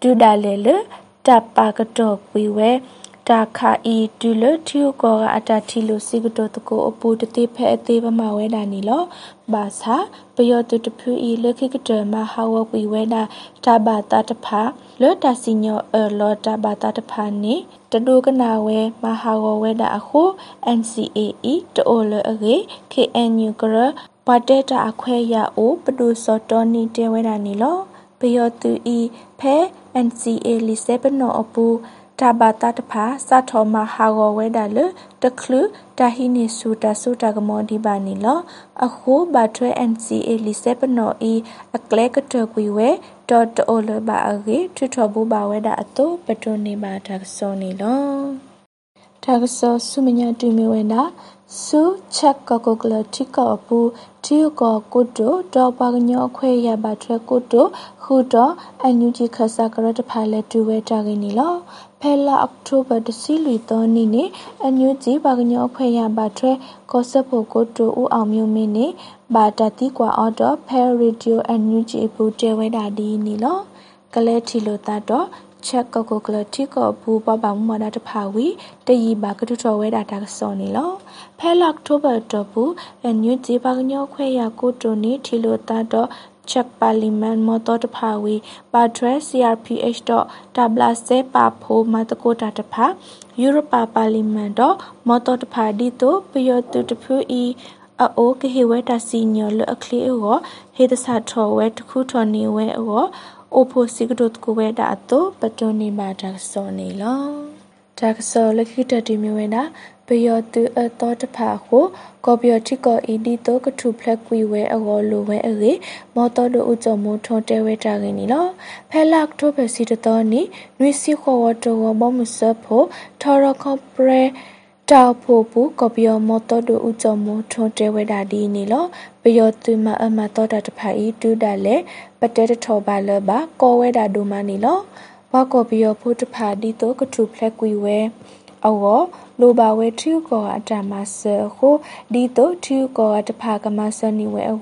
Speaker 7: ဒူဒါလေလတပါကတော့ကွေဝဲ တာခာဤဒူလထီကိုကအတတီလိုစီကတိုတကိုအပူတတိဖဲအသေးပမဝဲတာနီလောဘာသာပယောတုတဖူဤလခိကတမဟာဝကွေဝဲတာတဘာတာတဖာလောတာစီညောအလောတာဘာတာတဖာနီတဒုကနာဝဲမဟာဝဝဲတာအခု NCAE တိုလအကေ KNU ကရပါတေတာအခွဲရအိုပဒုစောတော်နီတဲဝဲတာနီလောပယောတုဤဖဲ NCA လီစေပနောအပူ တာဘာတာတဖာစာထောမဟာဂောဝဲဒါလတခလူတာဟိနေဆူတာဆူတာကမောဒီဘာနီလအခုဘာထွဲ NCA လီစေပနောအီအကလဲကတကွေဝဲဒေါ်တိုလဘာအဂေထွထဘူဘာဝဲဒါအတုပတုနေဘာတာစောနီလောတာကစောဆုမညာတူမီဝဲနာစုချက်ကောကိုကလတိကောပူတီကောကုတိုတော့ပါကညောခွဲရပါထွဲကုတိုခုတော့အန်ယူဂျီခဆာကရတဖာလက်တူဝဲတာကင်းနီလော ဖဲလာအောက်တိုဘာတစီလူတော်နီနေအန်ယူဂျီပါကညောခွဲရပါထွဲကောဆပ်ဖို့ကုတိုဦးအောင်မျိုးမင်းနေဘာတတိကွာအော်တော့ဖဲရေဒီယိုအန်ယူဂျီပူတဲဝဲတာဒီနီလောကလဲထီလိုတာတော့ချက်ကောကိုကလတိကောဘူပပမမဒတဖာဝီတယီဘာကတုတော်ဝဲတာတာစောနေလောဖဲလောက်တိုဘာတော့ဘူးအန်ယူဂျီဘာကညောခွဲရကိုတိုနီထီလိုတာတော့ ချက်ပါလီမန်မော်တော်တဖာဝီပါဒရက် CRPH တော့တဘလာစေပါဖိုမတကိုတာတဖာယူရိုပါပါလီမန်တော့မော်တော်တဖာဒီတိုပယောတူတဖူအီအိုကဟေဝဲတာစီညောလအခလီအောဟေတဆာထောဝဲတခုထောနေဝဲအောအိုဖိုစီကဒုတ်ကိုဝဲတာတော့ပတိုနေမာဒါစောနေလောဒါကစောလခိတတီမြဝဲနာ ပယောတူအတော်တဖာကိုကော်ပီယတိကောအီဒီတိုကထုဖလက်ကွီဝဲအောလိုဝဲအေမော်တော်ဒိုဥကြမုံထွန်တဲဝဲတာကင်းနီလောဖဲလက်တိုပဲစီတတော်နီနွေစီခေါ်ဝတော်ဘောမဆဖို့ထော်ရကော့ပရဲတောက်ဖို့ဘူးကော်ပီယောမော်တော်ဒိုဥကြမုံထွန်တဲဝဲတာဒီနီလောပယောတူမအမတော်တာတဖာဤတူတာလေပတဲတထောပါလဘကောဝဲတာဒိုမနီလောဝါကော်ပီယောဖို့တဖာဒီတိုကထုဖလက်ကွီဝဲ အောလိုပါဝဲထူကောအတမဆခိုဒီတိုထူကောတဖာကမဆနီဝဲအော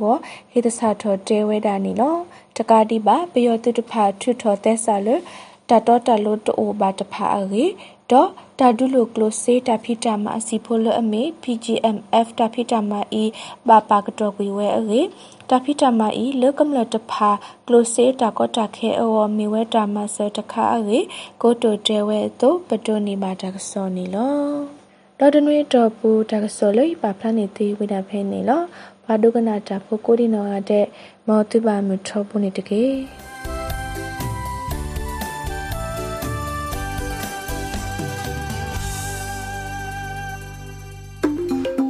Speaker 7: ဟေတဆာထောတဲဝဲတာနီလောတကာတိပါပယောတုတဖာထွထောတဲဆာလတတော်တလို့တိုဘာတဖာအေတော့တာဒုလိုကလိုစေတာဖီတာမအစီဖိုလအမေ PGMF တာဖီတာမအီဘာပါကတော့ကွေဝဲအေ တာဖီတာမအီလကမလတဖာကလိုစေတာကောတာခဲအောမီဝဲတာမဆတခါအေကိုတိုတဲဝဲတော့ပတိုနေပါတာစောနေလောတော်တနွေတော်ပူတာကစောလေးပါဖလာနေသေးဝိတာဖဲနေလောဘာဒုကနာတာဖို့ကိုဒီနောရတဲ့မောတိပါမထောပုနေတကေ